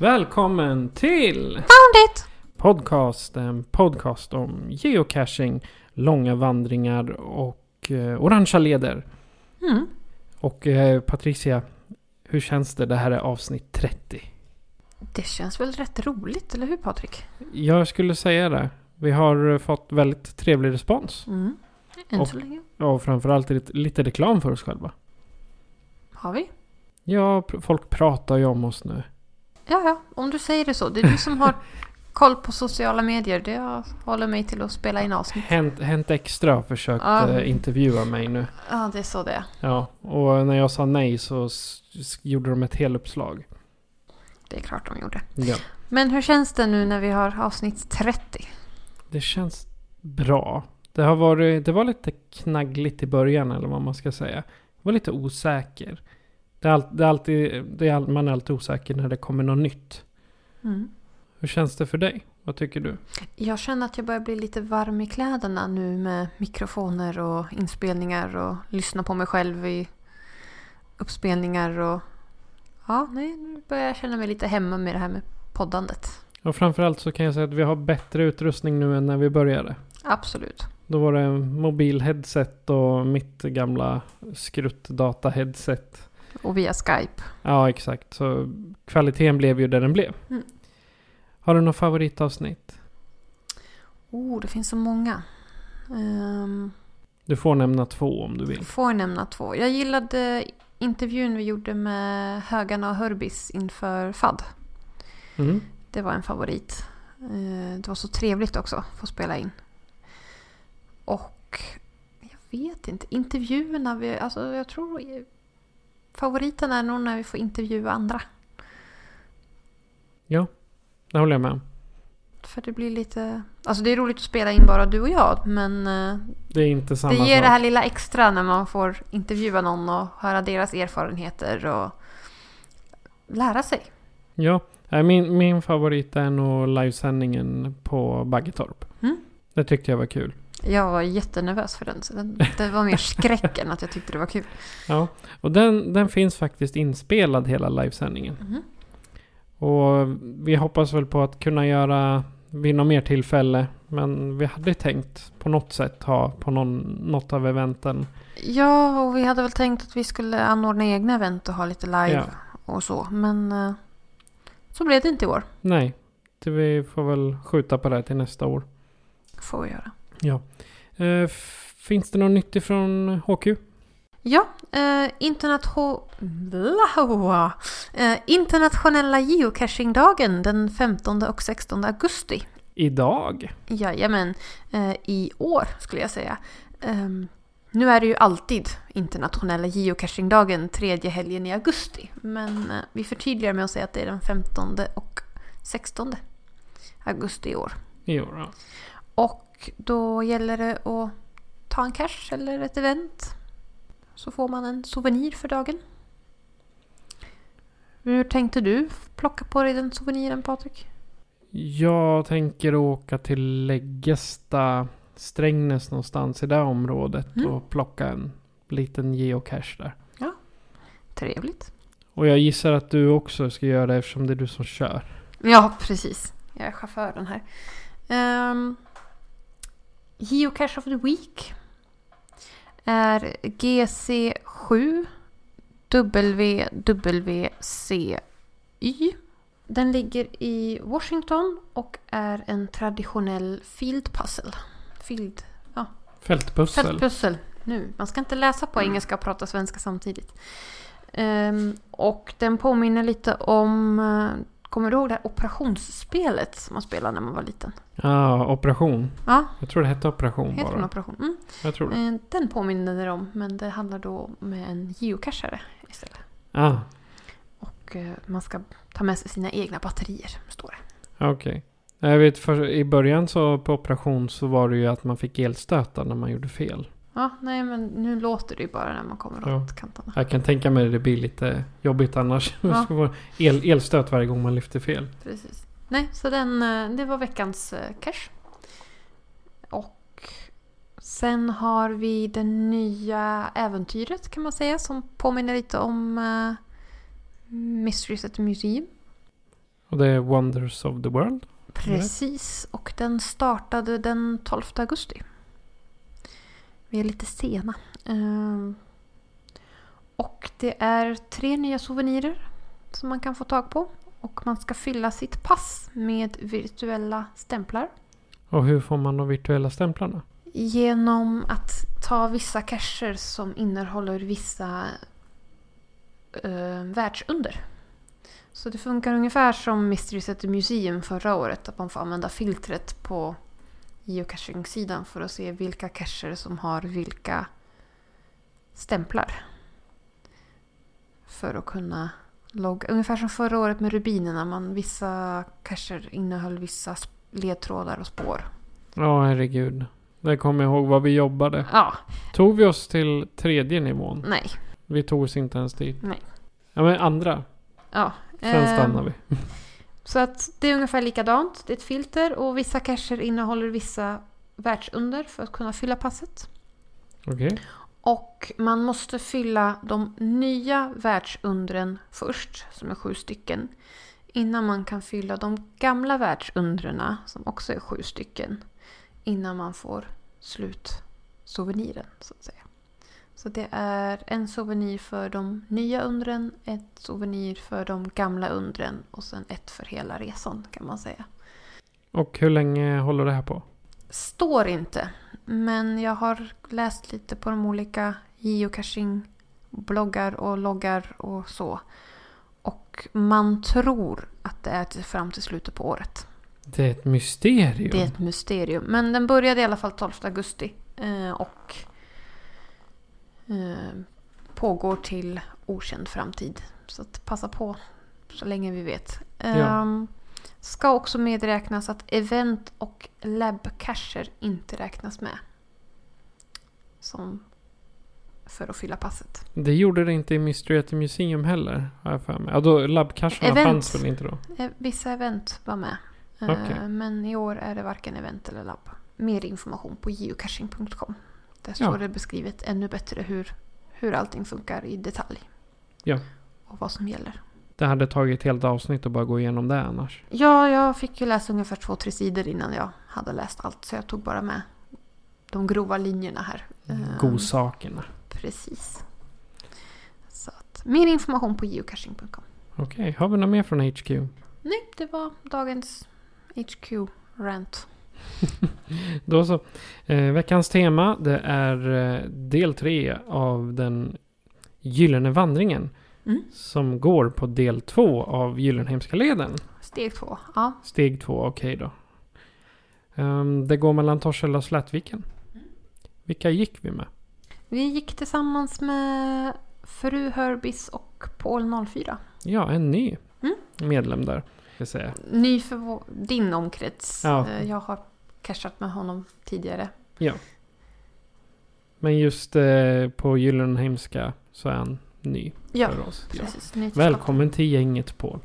Välkommen till Found it! Podcast, en podcast om geocaching, långa vandringar och eh, orangea leder. Mm. Och eh, Patricia, hur känns det? Det här är avsnitt 30. Det känns väl rätt roligt, eller hur Patrik? Jag skulle säga det. Vi har eh, fått väldigt trevlig respons. Mm. Än Och- så länge. Och framförallt lite, lite reklam för oss själva. Har vi? Ja, folk pratar ju om oss nu. Ja, ja. Om du säger det så. Det är du som har koll på sociala medier. Det håller mig till att spela in avsnitt. Hänt, Hänt Extra har försökt Ja. eh, intervjua mig nu. Ja, det är så det är. Ja, och när jag sa nej så gjorde de ett heluppslag. Det är klart de gjorde. Ja. Men hur känns det nu när vi har avsnitt 30? Det känns bra. Det, har varit, det var lite knaggligt i början eller vad man ska säga. Jag var lite osäker. Det är, all, det är alltid, det är all, man är alltid osäker när det kommer något nytt. Mm. Hur känns det för dig? Vad tycker du? Jag känner att jag börjar bli lite varm i kläderna nu med mikrofoner och inspelningar och lyssna på mig själv i uppspelningar och... Ja, nej, nu börjar jag känna mig lite hemma med det här med poddandet. Och framförallt så kan jag säga att vi har bättre utrustning nu än när vi började. Absolut. Då var det mobilheadset och mitt gamla skruttdata-headset. Och via Skype. Ja, exakt. Så kvaliteten blev ju där den blev. Mm. Har du något favoritavsnitt? Oh, det finns så många. Um, Du får nämna två om du vill. får nämna två. Jag gillade intervjun vi gjorde med Högarna och Hörbis inför FAD. Mm. Det var en favorit. Eh, Det var så trevligt också att få spela in. Och jag vet inte, intervjuerna, vi, alltså jag tror favoriten är nog när vi får intervjua andra. Ja, det håller jag med om. För det blir lite, alltså det är roligt att spela in bara du och jag men eh, Det är inte samma det ger sak. det här lilla extra när man får intervjua någon och höra deras erfarenheter och lära sig. Ja, nej, min, min favorit är nog livesändningen på Baggetorp. Mm. Det tyckte jag var kul. Jag var jättenervös för den, så det var mer skräck än att jag tyckte det var kul. Ja, och den, den finns faktiskt inspelad hela livesändningen. Mhm. Och vi hoppas väl på att kunna göra vid något mer tillfälle. Men vi hade tänkt på något sätt ha på någon, något av eventen. Ja, och vi hade väl tänkt att vi skulle anordna egna event och ha lite live Ja. och så. Men eh, så blev det inte i år. Nej, det vi får väl skjuta på det till nästa år. Får vi göra. Ja. Eh, finns det något nytt ifrån HQ? Ja, eh, internatio- Blah. eh, internationella geocachingdagen den 15 och 16 augusti. Idag? Jajamän, eh, i år skulle jag säga. Ehm, nu är det ju alltid internationella geocachingdagen tredje helgen i augusti. Men eh, vi förtydligar med att säga att det är den 15 och 16 augusti i år. I år, ja. Och då gäller det att ta en cache eller ett event. Så får man en souvenir för dagen. Hur tänkte du plocka på dig den souveniren Patrik? Jag tänker åka till Läggesta, Strängnäs någonstans i det området Mm. och plocka en liten geocache där. Trevligt. Och jag gissar att du också ska göra det eftersom det är du som kör. Ja, precis. Jag är chauffören här. Um, Geocache of the Week är GC7 WWCY Den ligger i Washington och är en traditionell field puzzle. Field, Fältpussel. fältpussel. Nu, man ska inte läsa på engelska och prata svenska samtidigt. Ehm, och den påminner lite om, eh, kommer du ihåg det här operationsspelet som man spelade när man var liten? Ja, operation. Ja, Jag tror det hette operation heter bara. operation? Mm. Jag tror det. Eh, Den påminner det om, men det handlar då med en geocachare istället. Ah, Och eh, man ska ta med sig sina egna batterier, står det. okej. Jag vet, för i början så på operation så var det ju att man fick elstötar när man gjorde fel. Ja, nej men nu låter det ju bara när man kommer Ja. åt kanterna. Jag kan tänka mig att det blir lite jobbigt annars. Ja. El, elstöt varje gång man lyfter fel. Precis. Nej, så den, eh, det var veckans eh, cash. Och sen har vi det nya äventyret kan man säga som påminner lite om uh, Mysteries at the Museum. Och det är Wonders of the World. Precis, och den startade den 12 augusti. Vi är lite sena. Ehm, Och det är tre nya souvenirer som man kan få tag på. Och man ska fylla sitt pass med virtuella stämplar. Och hur får man de virtuella stämplarna? Genom att ta vissa cacher som innehåller vissa eh, världsunder. Så det funkar ungefär som Mysteries at the Museum förra året. Att man får använda filtret på geocaching-sidan för att se vilka cacher som har vilka stämplar. För att kunna logga. Ungefär som förra året med rubinerna. Man, vissa cacher innehöll vissa ledtrådar och spår. Ja, herregud. Det kommer jag ihåg vad vi jobbade. Ja, Tog vi oss till tredje nivån? nej. Vi tog oss inte ens dit. Nej. Ja, men andra. Ja. Sen ehm, stannar vi. Så att det är ungefär likadant. Det är ett filter och vissa cacher innehåller vissa världsunder för att kunna fylla passet. Okej. Och man måste fylla de nya världsundren först, som är sju stycken. Innan man kan fylla de gamla världsundren, som också är sju stycken. Innan man får slut souveniren, så att säga. Så det är en souvenir för de nya undren, ett souvenir för de gamla undren och sen ett för hela resan kan man säga. Och hur länge håller det här på? Står inte, men jag har läst lite på de olika geocaching-bloggar och loggar och så. Och man tror att det är till, fram till slutet på året. Det är ett mysterium. Det är ett mysterium. Men den började i alla fall 12 augusti. eh, Och pågår till okänd framtid. Så att passa på så länge vi vet. Ja. Ehm, Ska också medräknas att event och labbcacher inte räknas med. Som för att fylla passet. Det gjorde det inte i Mystery at the Museum heller, har jag för mig. Ja, då labbcacherna fanns väl inte då? Eh, Vissa event var med. Eh, Okej. Men i år är det varken event eller labb. Mer information på geocaching.com. Där Ja. står det beskrivet ännu bättre hur, hur allting funkar i detalj. Ja. Och vad som gäller. Det hade tagit ett helt avsnitt att bara gå igenom det annars. Ja, jag fick ju läsa ungefär två, tre sidor innan jag hade läst allt. Så jag tog bara med de grova linjerna här. Eh, Godsakerna. Precis. Så att, mer information på geocaching.com. Okej, har vi något mer från HQ? Nej, det var dagens HQ-rant. Då så. Eh, veckans tema det är eh, del tre av den Gyllene vandringen. Mm. Som går på del två av Gyllenhemska leden. Steg två. Ja. Steg två, okej då. Ehm, det går mellan Torshälla och Slättviken. Vilka gick vi med? Vi gick tillsammans med Fru Hörbis och Paul 04. Ja, en ny Mm. medlem där. Ska säga. Ny för vår, din omkrets. Ja. Eh, Jag har cashat med honom tidigare. Men just eh, på Gyllenhemska så är han ny Ja, för oss. Ja. precis. Välkommen till gänget Paul.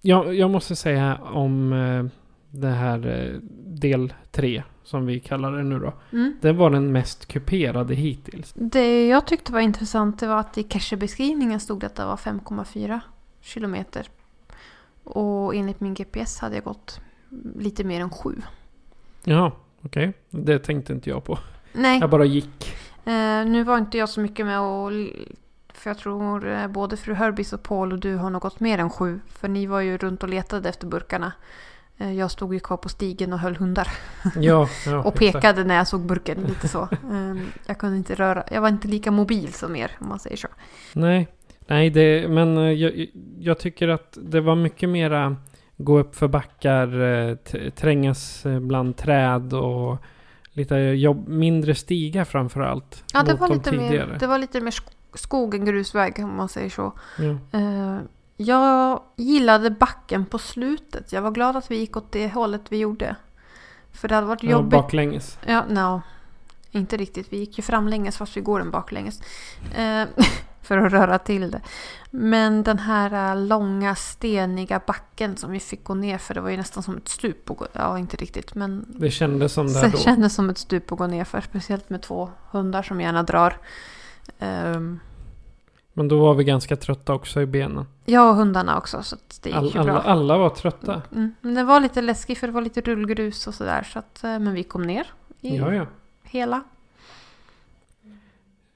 Jag, jag måste säga om eh, det här eh, del 3 som vi kallar det nu då. Mm. Det var den mest kuperade hittills. Det jag tyckte var intressant det var att i cachebeskrivningen stod det att det var 5,4 kilometer. Och enligt min GPS hade jag gått lite mer än 7. Ja, okej. Det tänkte inte jag på. Nej, Jag bara gick. eh, nu var inte jag så mycket med och För jag tror eh, både fru Hörbis och Paul och du har nog gått mer än sju. För ni var ju runt och letade efter burkarna. Eh, Jag stod ju kvar på stigen och höll hundar. Ja, ja Och exakt. pekade när jag såg burken, lite så. Ehm, Jag kunde inte röra, jag var inte lika mobil som er om man säger så. Nej, nej det, men jag, jag tycker att det var mycket mera gå upp för backar, eh, trängas eh, bland träd och lite jobb, mindre stigar framför allt. Ja, det var, lite tidigare. mer, det var lite mer sk- skog än grusväg om man säger så. Ja. Eh, Jag gillade backen på slutet. Jag var glad att vi gick åt det hållet vi gjorde. För det hade varit Ja, jobbigt. baklänges. Ja, no. Inte riktigt. Vi gick ju framlänges fast vi går en baklänges. för att röra till det. Men den här eh, långa steniga backen som vi fick gå ner för. Det var ju nästan som ett stup. gå- Ja, inte riktigt. Men Det kändes som det då. kändes som ett stup att gå ner för. Speciellt med två hundar som gärna drar. Ehm, Men då var vi ganska trötta också i benen. jag och hundarna också. Så det gick All, ju alla, bra. alla var trötta. Mm. Men det var lite läskigt för det var lite rullgrus och sådär. Så att, eh, men vi kom ner i Ja, ja. hela.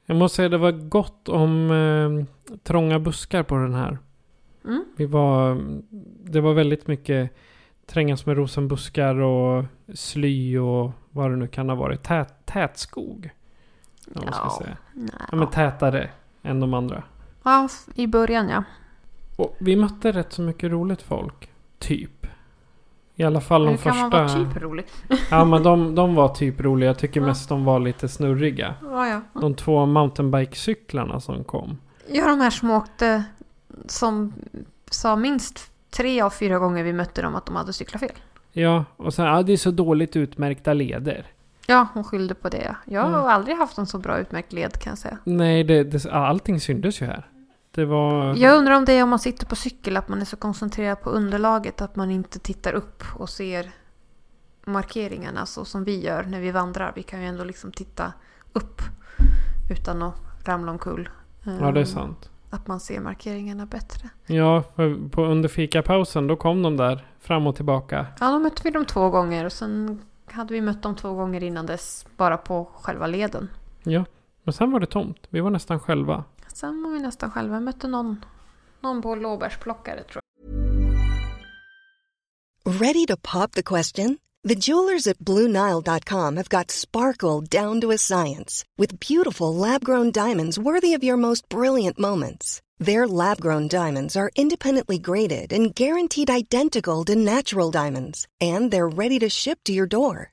Jag måste säga det var gott om eh, trånga buskar på den här. Mm. Vi var, det var väldigt mycket trängas med rosenbuskar och sly och vad det nu kan ha varit. Tät, tät skog. Man ska Ja. säga. Ja, men tätare än de andra. Ja, i början ja. Och vi mötte rätt så mycket roligt folk. Typ. I alla fall de Hur kan första... man vara typ rolig? Ja men de, de var typ roliga. Jag tycker Ja. mest de var lite snurriga. Ja, ja. De två mountainbike-cyklarna som kom. Ja, de här som åkte som sa minst tre av fyra gånger vi mötte dem att de hade cyklat fel. Ja, och sen, ja det är så dåligt utmärkta leder. Ja, hon skyllde på det. Jag har Mm. aldrig haft en så bra utmärkt led kan jag säga. Nej, det, det, allting syntes ju här. Det var... Jag undrar om det är om man sitter på cykel, att man är så koncentrerad på underlaget att man inte tittar upp och ser markeringarna så som vi gör när vi vandrar. Vi kan ju ändå liksom titta upp utan att ramla omkull. Ja, det är Ehm, sant. Att man ser markeringarna bättre. Ja, för på, under fikapausen då kom de där fram och tillbaka. Ja, då mötte vi dem två gånger och sen hade vi mött dem två gånger innan dess bara på själva leden. Ja, men sen var det tomt. Vi var nästan själva. Sen var vi nästan själva. Jag mötte någon, någon på blåbärsplockare tror jag. Ready to pop the question? The jewelers at BlueNile.com have got sparkle down to a science with beautiful lab grown diamonds worthy of your most brilliant moments. Their lab grown diamonds are independently graded and guaranteed identical to natural diamonds, and they're ready to ship to your door.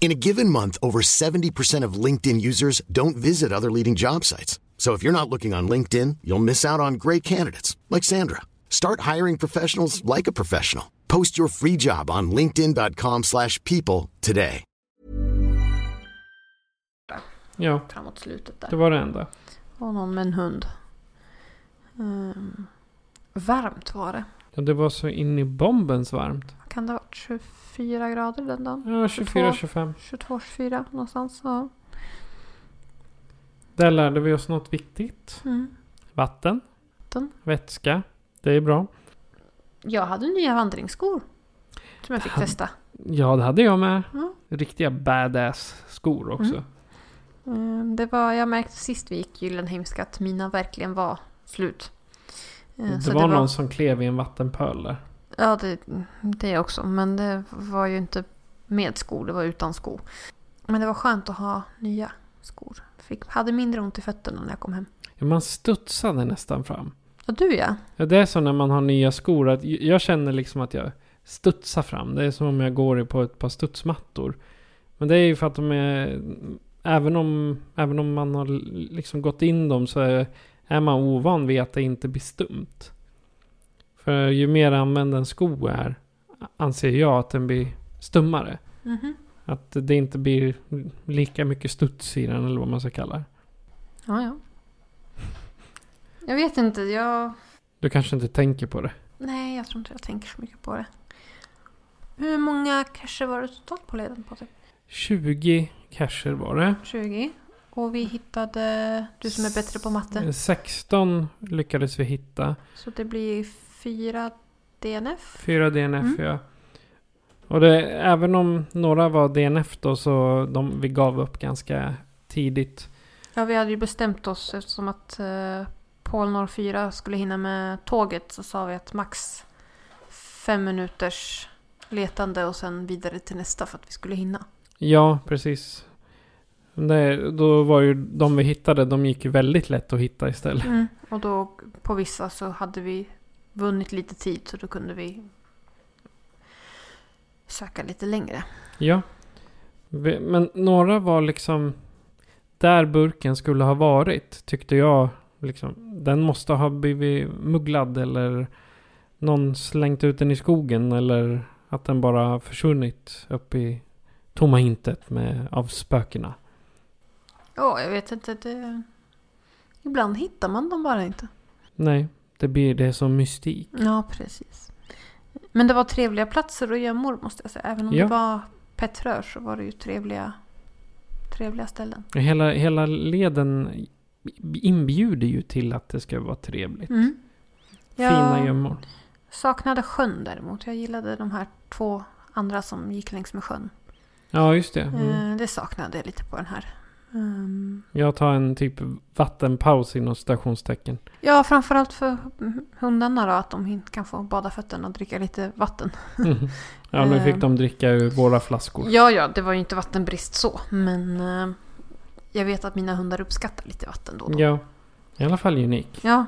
In a given month, over 70% of LinkedIn users don't visit other leading job sites. So if you're not looking on LinkedIn, you'll miss out on great candidates like Sandra. Start hiring professionals like a professional. Post your free job on linkedin.com/people slash people today. Ja, framåt slutet där. det var det enda. Och någon med en hund. Ehm, varmt var det. Ja, det var så in i bombens varmt. Kan det ha varit? 24 grader den dagen? Ja, 24-25. 22-24 någonstans. Ja. Där lärde vi oss något viktigt. Mm. Vatten. Vatten. Vätska. Det är bra. Jag hade nya vandringsskor. Som jag fick Han- testa. Ja, det hade jag med. Ja. Riktiga badass skor också. Mm. Det var, jag märkte sist vi gick Gyllenheimska att mina verkligen var slut. Ehm, Det så var någon som klev i en vattenpöl där. Ja, det, det också. Men det var ju inte med skor, det var utan skor. Men det var skönt att ha nya skor. Fick, hade mindre ont i fötterna när jag kom hem. Ja, man studsade nästan fram. Och du ja. Ja, det är så när man har nya skor att jag känner liksom att jag studsar fram. Det är som om jag går på ett par studsmattor. Men det är ju för att de är... Även om, även om man har liksom gått in dem så är, är man ovan vid att det inte blir stumt. För ju mer använd en sko är anser jag att den blir stummare. Mhm. Att det inte blir lika mycket studs i den eller vad man ska kalla det. Ja, ja. Jag vet inte, jag... Du kanske inte tänker på det. Nej, jag tror inte jag tänker så mycket på det. Hur många cacher var det totalt på leden på? 20 cacher var det. 20. Och vi hittade, du som är bättre på matte. 16 lyckades vi hitta. Så det blir fyra DNF. 4 DNF Mm. ja. Och det, även om några var DNF då så de, vi gav upp ganska tidigt. Ja, vi hade ju bestämt oss eftersom att eh, Paul 04 skulle hinna med tåget så sa vi att max fem minuters letande och sen vidare till nästa för att vi skulle hinna. Ja, precis. Det, då var ju de vi hittade, de gick ju väldigt lätt att hitta istället. Mm. Och då på vissa så hade vi vunnit lite tid så då kunde vi söka lite längre. Ja. Men några var liksom där burken skulle ha varit, tyckte jag. Liksom, den måste ha blivit mugglad eller någon slängt ut den i skogen eller att den bara försvunnit upp i tomma intet med, av spökena. Ja, jag vet inte. Det... Ibland hittar man dem bara inte. Nej, det blir det som mystik. Ja, precis. Men det var trevliga platser och gömmor måste jag säga. Även om Ja. det var Petrör så var det ju trevliga, trevliga ställen. Hela, hela leden inbjuder ju till att det ska vara trevligt. Mm. Fina Jag gömmor. saknade sjön däremot. Jag gillade de här två andra som gick längs med sjön. Ja, just det. Mm. Eh, Det saknade jag lite på den här. Ehm, Jag tar en typ vattenpaus inom stationstecken. Ja, framförallt för hundarna då. Att de inte kan få bada fötterna och dricka lite vatten. ja, nu fick Eh. de dricka ur våra flaskor. Ja, ja, det var ju inte vattenbrist så. Men eh, jag vet att mina hundar uppskattar lite vatten då då. Ja, i alla fall unik. Ja,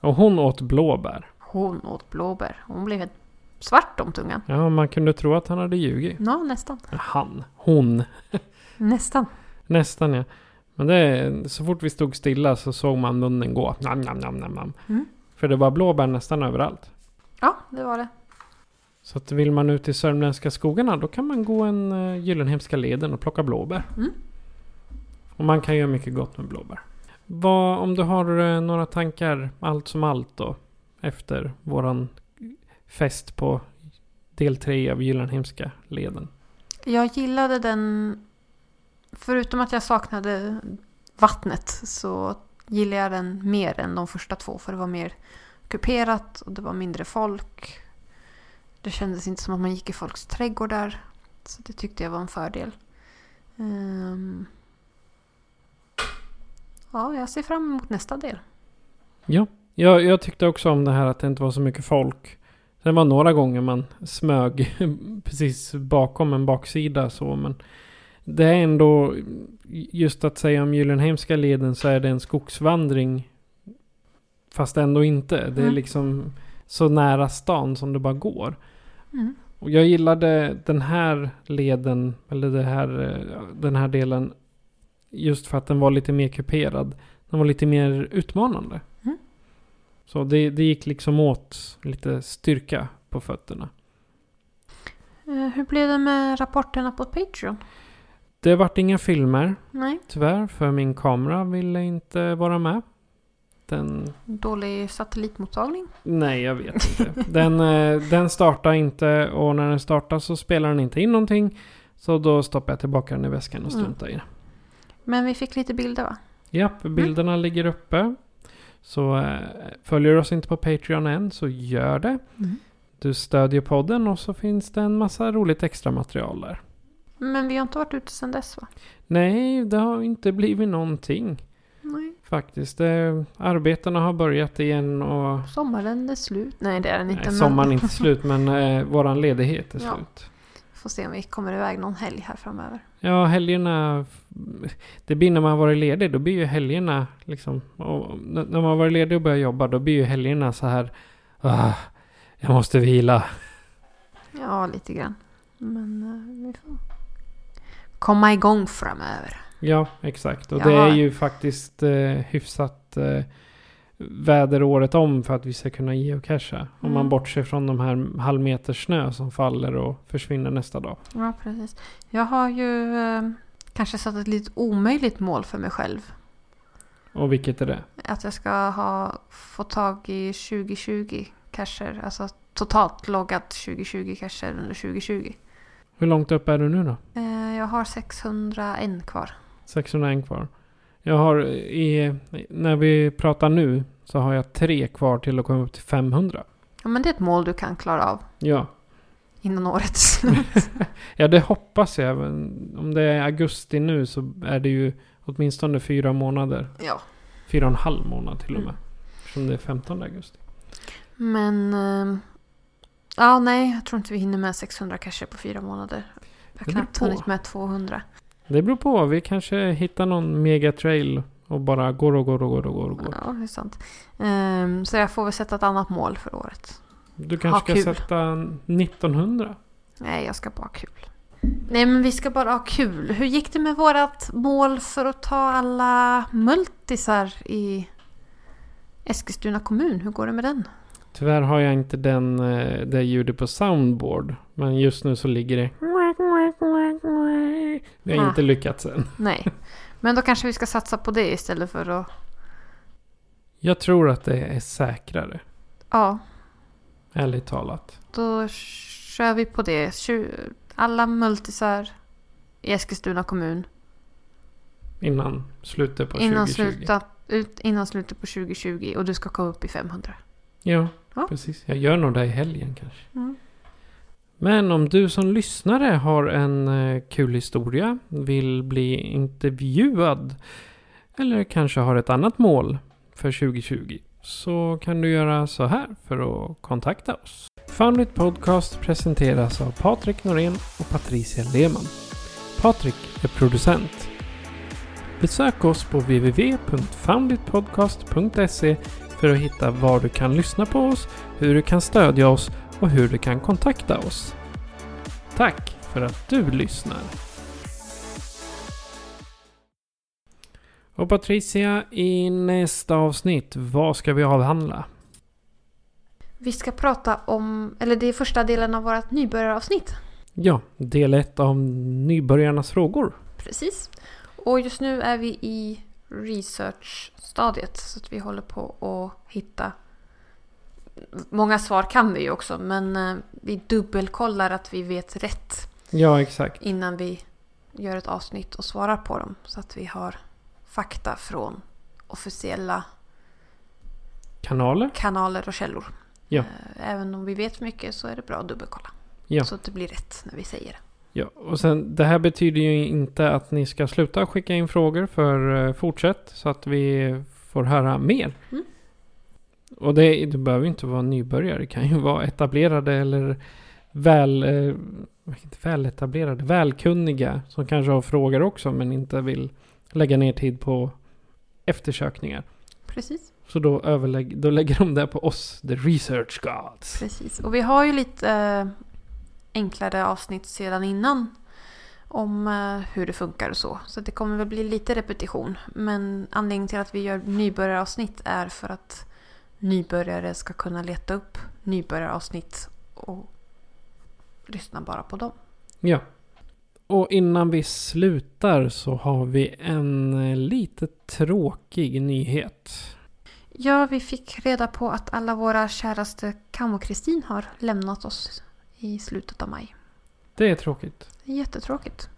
Och hon åt blåbär. hon åt blåbär. Hon blev helt svart om tungan. Ja, man kunde tro att han hade ljugit. Ja, nästan. Han. Hon. Nästan. Nästan ja. Men det, så fort vi stod stilla så såg man munnen gå. Nam, nam, nam, nam, nam. Mm. För det var blåbär nästan överallt. Ja, det var det. Så att vill man ut i sörmländska skogarna då kan man gå en uh, Gyllenhemska leden och plocka blåbär. Mm. Och man kan göra mycket gott med blåbär. Vad, om du har eh, några tankar allt som allt då? Efter våran fest på del 3 av Gyllenhemska leden. Jag gillade den... Förutom att jag saknade vattnet så gillade jag den mer än de första två. För det var mer kuperat och det var mindre folk. Det kändes inte som att man gick i folks trädgårdar. Så det tyckte jag var en fördel. Um... Ja, jag ser fram emot nästa del. Ja, jag, jag tyckte också om det här att det inte var så mycket folk. Sen var några gånger man smög precis bakom en baksida så men det är ändå just att säga om Gyllenheimska leden så är det en skogsvandring fast ändå inte. Det är Mm. liksom så nära stan som det bara går. Mm. Och jag gillade den här leden, eller det här, eh, den här delen just för att den var lite mer kuperad. Den var lite mer utmanande. Mm. Så det, det gick liksom åt lite styrka på fötterna. Eh, Hur blev det med rapporterna på Patreon? Det vart inga filmer Nej, tyvärr för min kamera ville inte vara med. Den... dålig satellitmottagning. Nej, jag vet inte. Den, eh, den startar inte och när den startar så spelar den inte in någonting. Så då stoppar jag tillbaka den i väskan och Mm. struntar i den. Men vi fick lite bilder va? Japp, bilderna ligger uppe. Så eh, följer du oss inte på Patreon än så gör det. Mm. Du stödjer podden och så finns det en massa roligt extra material där. Men vi har inte varit ute sedan dess va? Nej, det har inte blivit någonting Nej. faktiskt. Det, arbetena har börjat igen och... Sommaren är slut. Nej det är den inte. Nej, sommaren är inte slut men eh, våran ledighet är Ja. slut. Får se om vi kommer iväg någon helg här framöver. Ja, helgerna... Det blir när man varit ledig, då blir ju helgerna liksom... Och när man varit ledig och börjar jobba, då blir ju helgerna så här... Ah, jag måste vila. Ja, lite grann. Men eh, vi får komma igång framöver. Ja, exakt. Och Ja. det är ju faktiskt eh, hyfsat eh, väder året om för att vi ska kunna geocacha. Om Mm. man bortser från de här halvmeters snö som faller och försvinner nästa dag. Ja, precis. Jag har ju eh, kanske satt ett lite omöjligt mål för mig själv. Och vilket är det? Att jag ska ha fått tag i 2020 cacher. Alltså totalt loggat 2020 cacher under 2020. Hur långt upp är du nu då? Eh, Jag har 601 kvar. 601 kvar. Jag har i... När vi pratar nu så har jag tre kvar till att komma upp till 500. Ja, men det är ett mål du kan klara av Ja. innan årets slut. Ja, det hoppas jag. Men om det är augusti nu så är det ju åtminstone fyra månader. ja. Fyra och en halv månad till och med. Mm. Eftersom det är 15 augusti. Men... Ja, nej. Jag tror inte vi hinner med 600 cacher på fyra månader. Jag har knappt på. hunnit med 200. Det beror på. Vi kanske hittar någon megatrail och bara går och går och går och går och går. Ja, det är sant. Ehm, så jag får väl sätta ett annat mål för året. Du kanske ska sätta 1900? Nej, jag ska bara ha kul. Nej, men vi ska bara ha kul. Hur gick det med vårat mål för att ta alla multisar i Eskilstuna kommun? Hur går det med den? Tyvärr har jag inte den, eh, det ljudet på soundboard. Men just nu så ligger det... Vi har inte lyckats än. Nej. Men då kanske vi ska satsa på det istället för att... Jag tror att det är säkrare. Ja, Ärligt talat. då kör vi på det. Alla multisar i Eskilstuna kommun Innan slutet på innan 2020. slutet, ut, innan slutet på 2020 och du ska komma upp i 500. Ja, Ja. precis. Jag gör nog det i helgen kanske. Mm. Men om du som lyssnare har en eh, kul historia, vill bli intervjuad eller kanske har ett annat mål för 2020 så kan du göra så här för att kontakta oss. Foundit Podcast presenteras av Patrik Norén och Patricia Lehmann. Patrik är producent. Besök oss på www.founditpodcast.se för att hitta var du kan lyssna på oss, hur du kan stödja oss och hur du kan kontakta oss. Tack för att du lyssnar. Och Patricia, i nästa avsnitt, vad ska vi avhandla? Vi ska prata om, eller det är första delen av vårt nybörjaravsnitt. Ja, del ett av nybörjarnas frågor. Precis. Och just nu är vi i research-stadiet. Så att vi håller på att hitta... Många svar kan vi ju också, men eh, vi dubbelkollar att vi vet rätt Ja, exakt. innan vi gör ett avsnitt och svarar på dem. Så att vi har fakta från officiella Kanaler? kanaler och källor. Ja. Eh, Även om vi vet mycket så är det bra att dubbelkolla. Ja. Så att det blir rätt när vi säger det. Ja, och sen det här betyder ju inte att ni ska sluta skicka in frågor för eh, fortsätt så att vi får höra mer. Mm. Och det, det behöver ju inte vara nybörjare, det kan ju vara etablerade eller väl, eh, inte väl etablerade, välkunniga som kanske har frågor också men inte vill lägga ner tid på eftersökningar. Precis. Så då, överlägg, då lägger de det på oss, the research gods. Precis. Och vi har ju lite eh, enklare avsnitt sedan innan. Om eh, hur det funkar och så. Så det kommer väl bli lite repetition. Men anledningen till att vi gör nybörjaravsnitt är för att nybörjare ska kunna leta upp nybörjaravsnitt och lyssna bara på dem. Ja. Och innan vi slutar så har vi en eh, lite tråkig nyhet. Ja, vi fick reda på att alla våra käraste Kam och Kristin har lämnat oss i slutet av maj. Det är tråkigt. Jättetråkigt.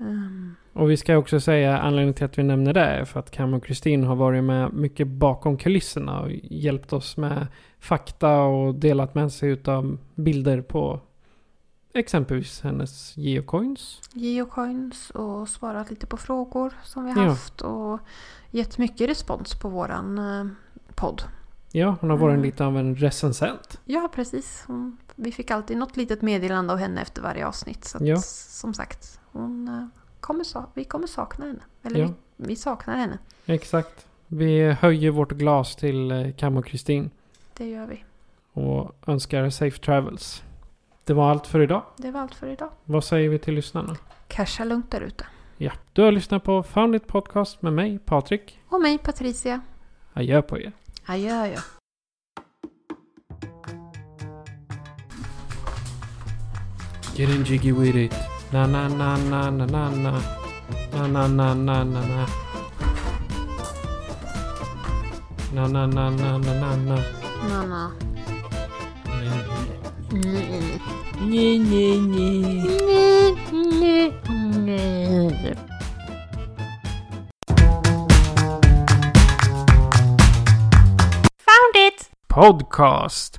Ehm, Och vi ska också säga anledningen till att vi nämner det är för att Cam och Kristin har varit med mycket bakom kulisserna och hjälpt oss med fakta och delat med sig utav bilder på exempelvis hennes geocoins. geocoins och svarat lite på frågor som vi Ja. haft och gett mycket respons på våran eh, podd. Ja, hon har varit Mm. lite av en recensent. Ja, precis. Hon, vi fick alltid något litet meddelande av henne efter varje avsnitt. Så att, Ja. som sagt, hon, eh, kommer, vi kommer sakna henne. Eller Ja. vi, vi saknar henne. Exakt. Vi höjer vårt glas till eh, Cam och Kristin Det gör vi. och önskar safe travels. Det var allt för idag. Det var allt för idag. Vad säger vi till lyssnarna? Casha lugnt där ute. Ja, du har lyssnat på Found It Podcast med mig, Patrik. Och mig, Patricia. Adjö på er. Adjö, adjö. Get in jiggy with it. Na na na na na na na. Na na na na na na. Na, na, na, na, na, na, na. Nanna. Nej, nej, nej. Found it! Podcast.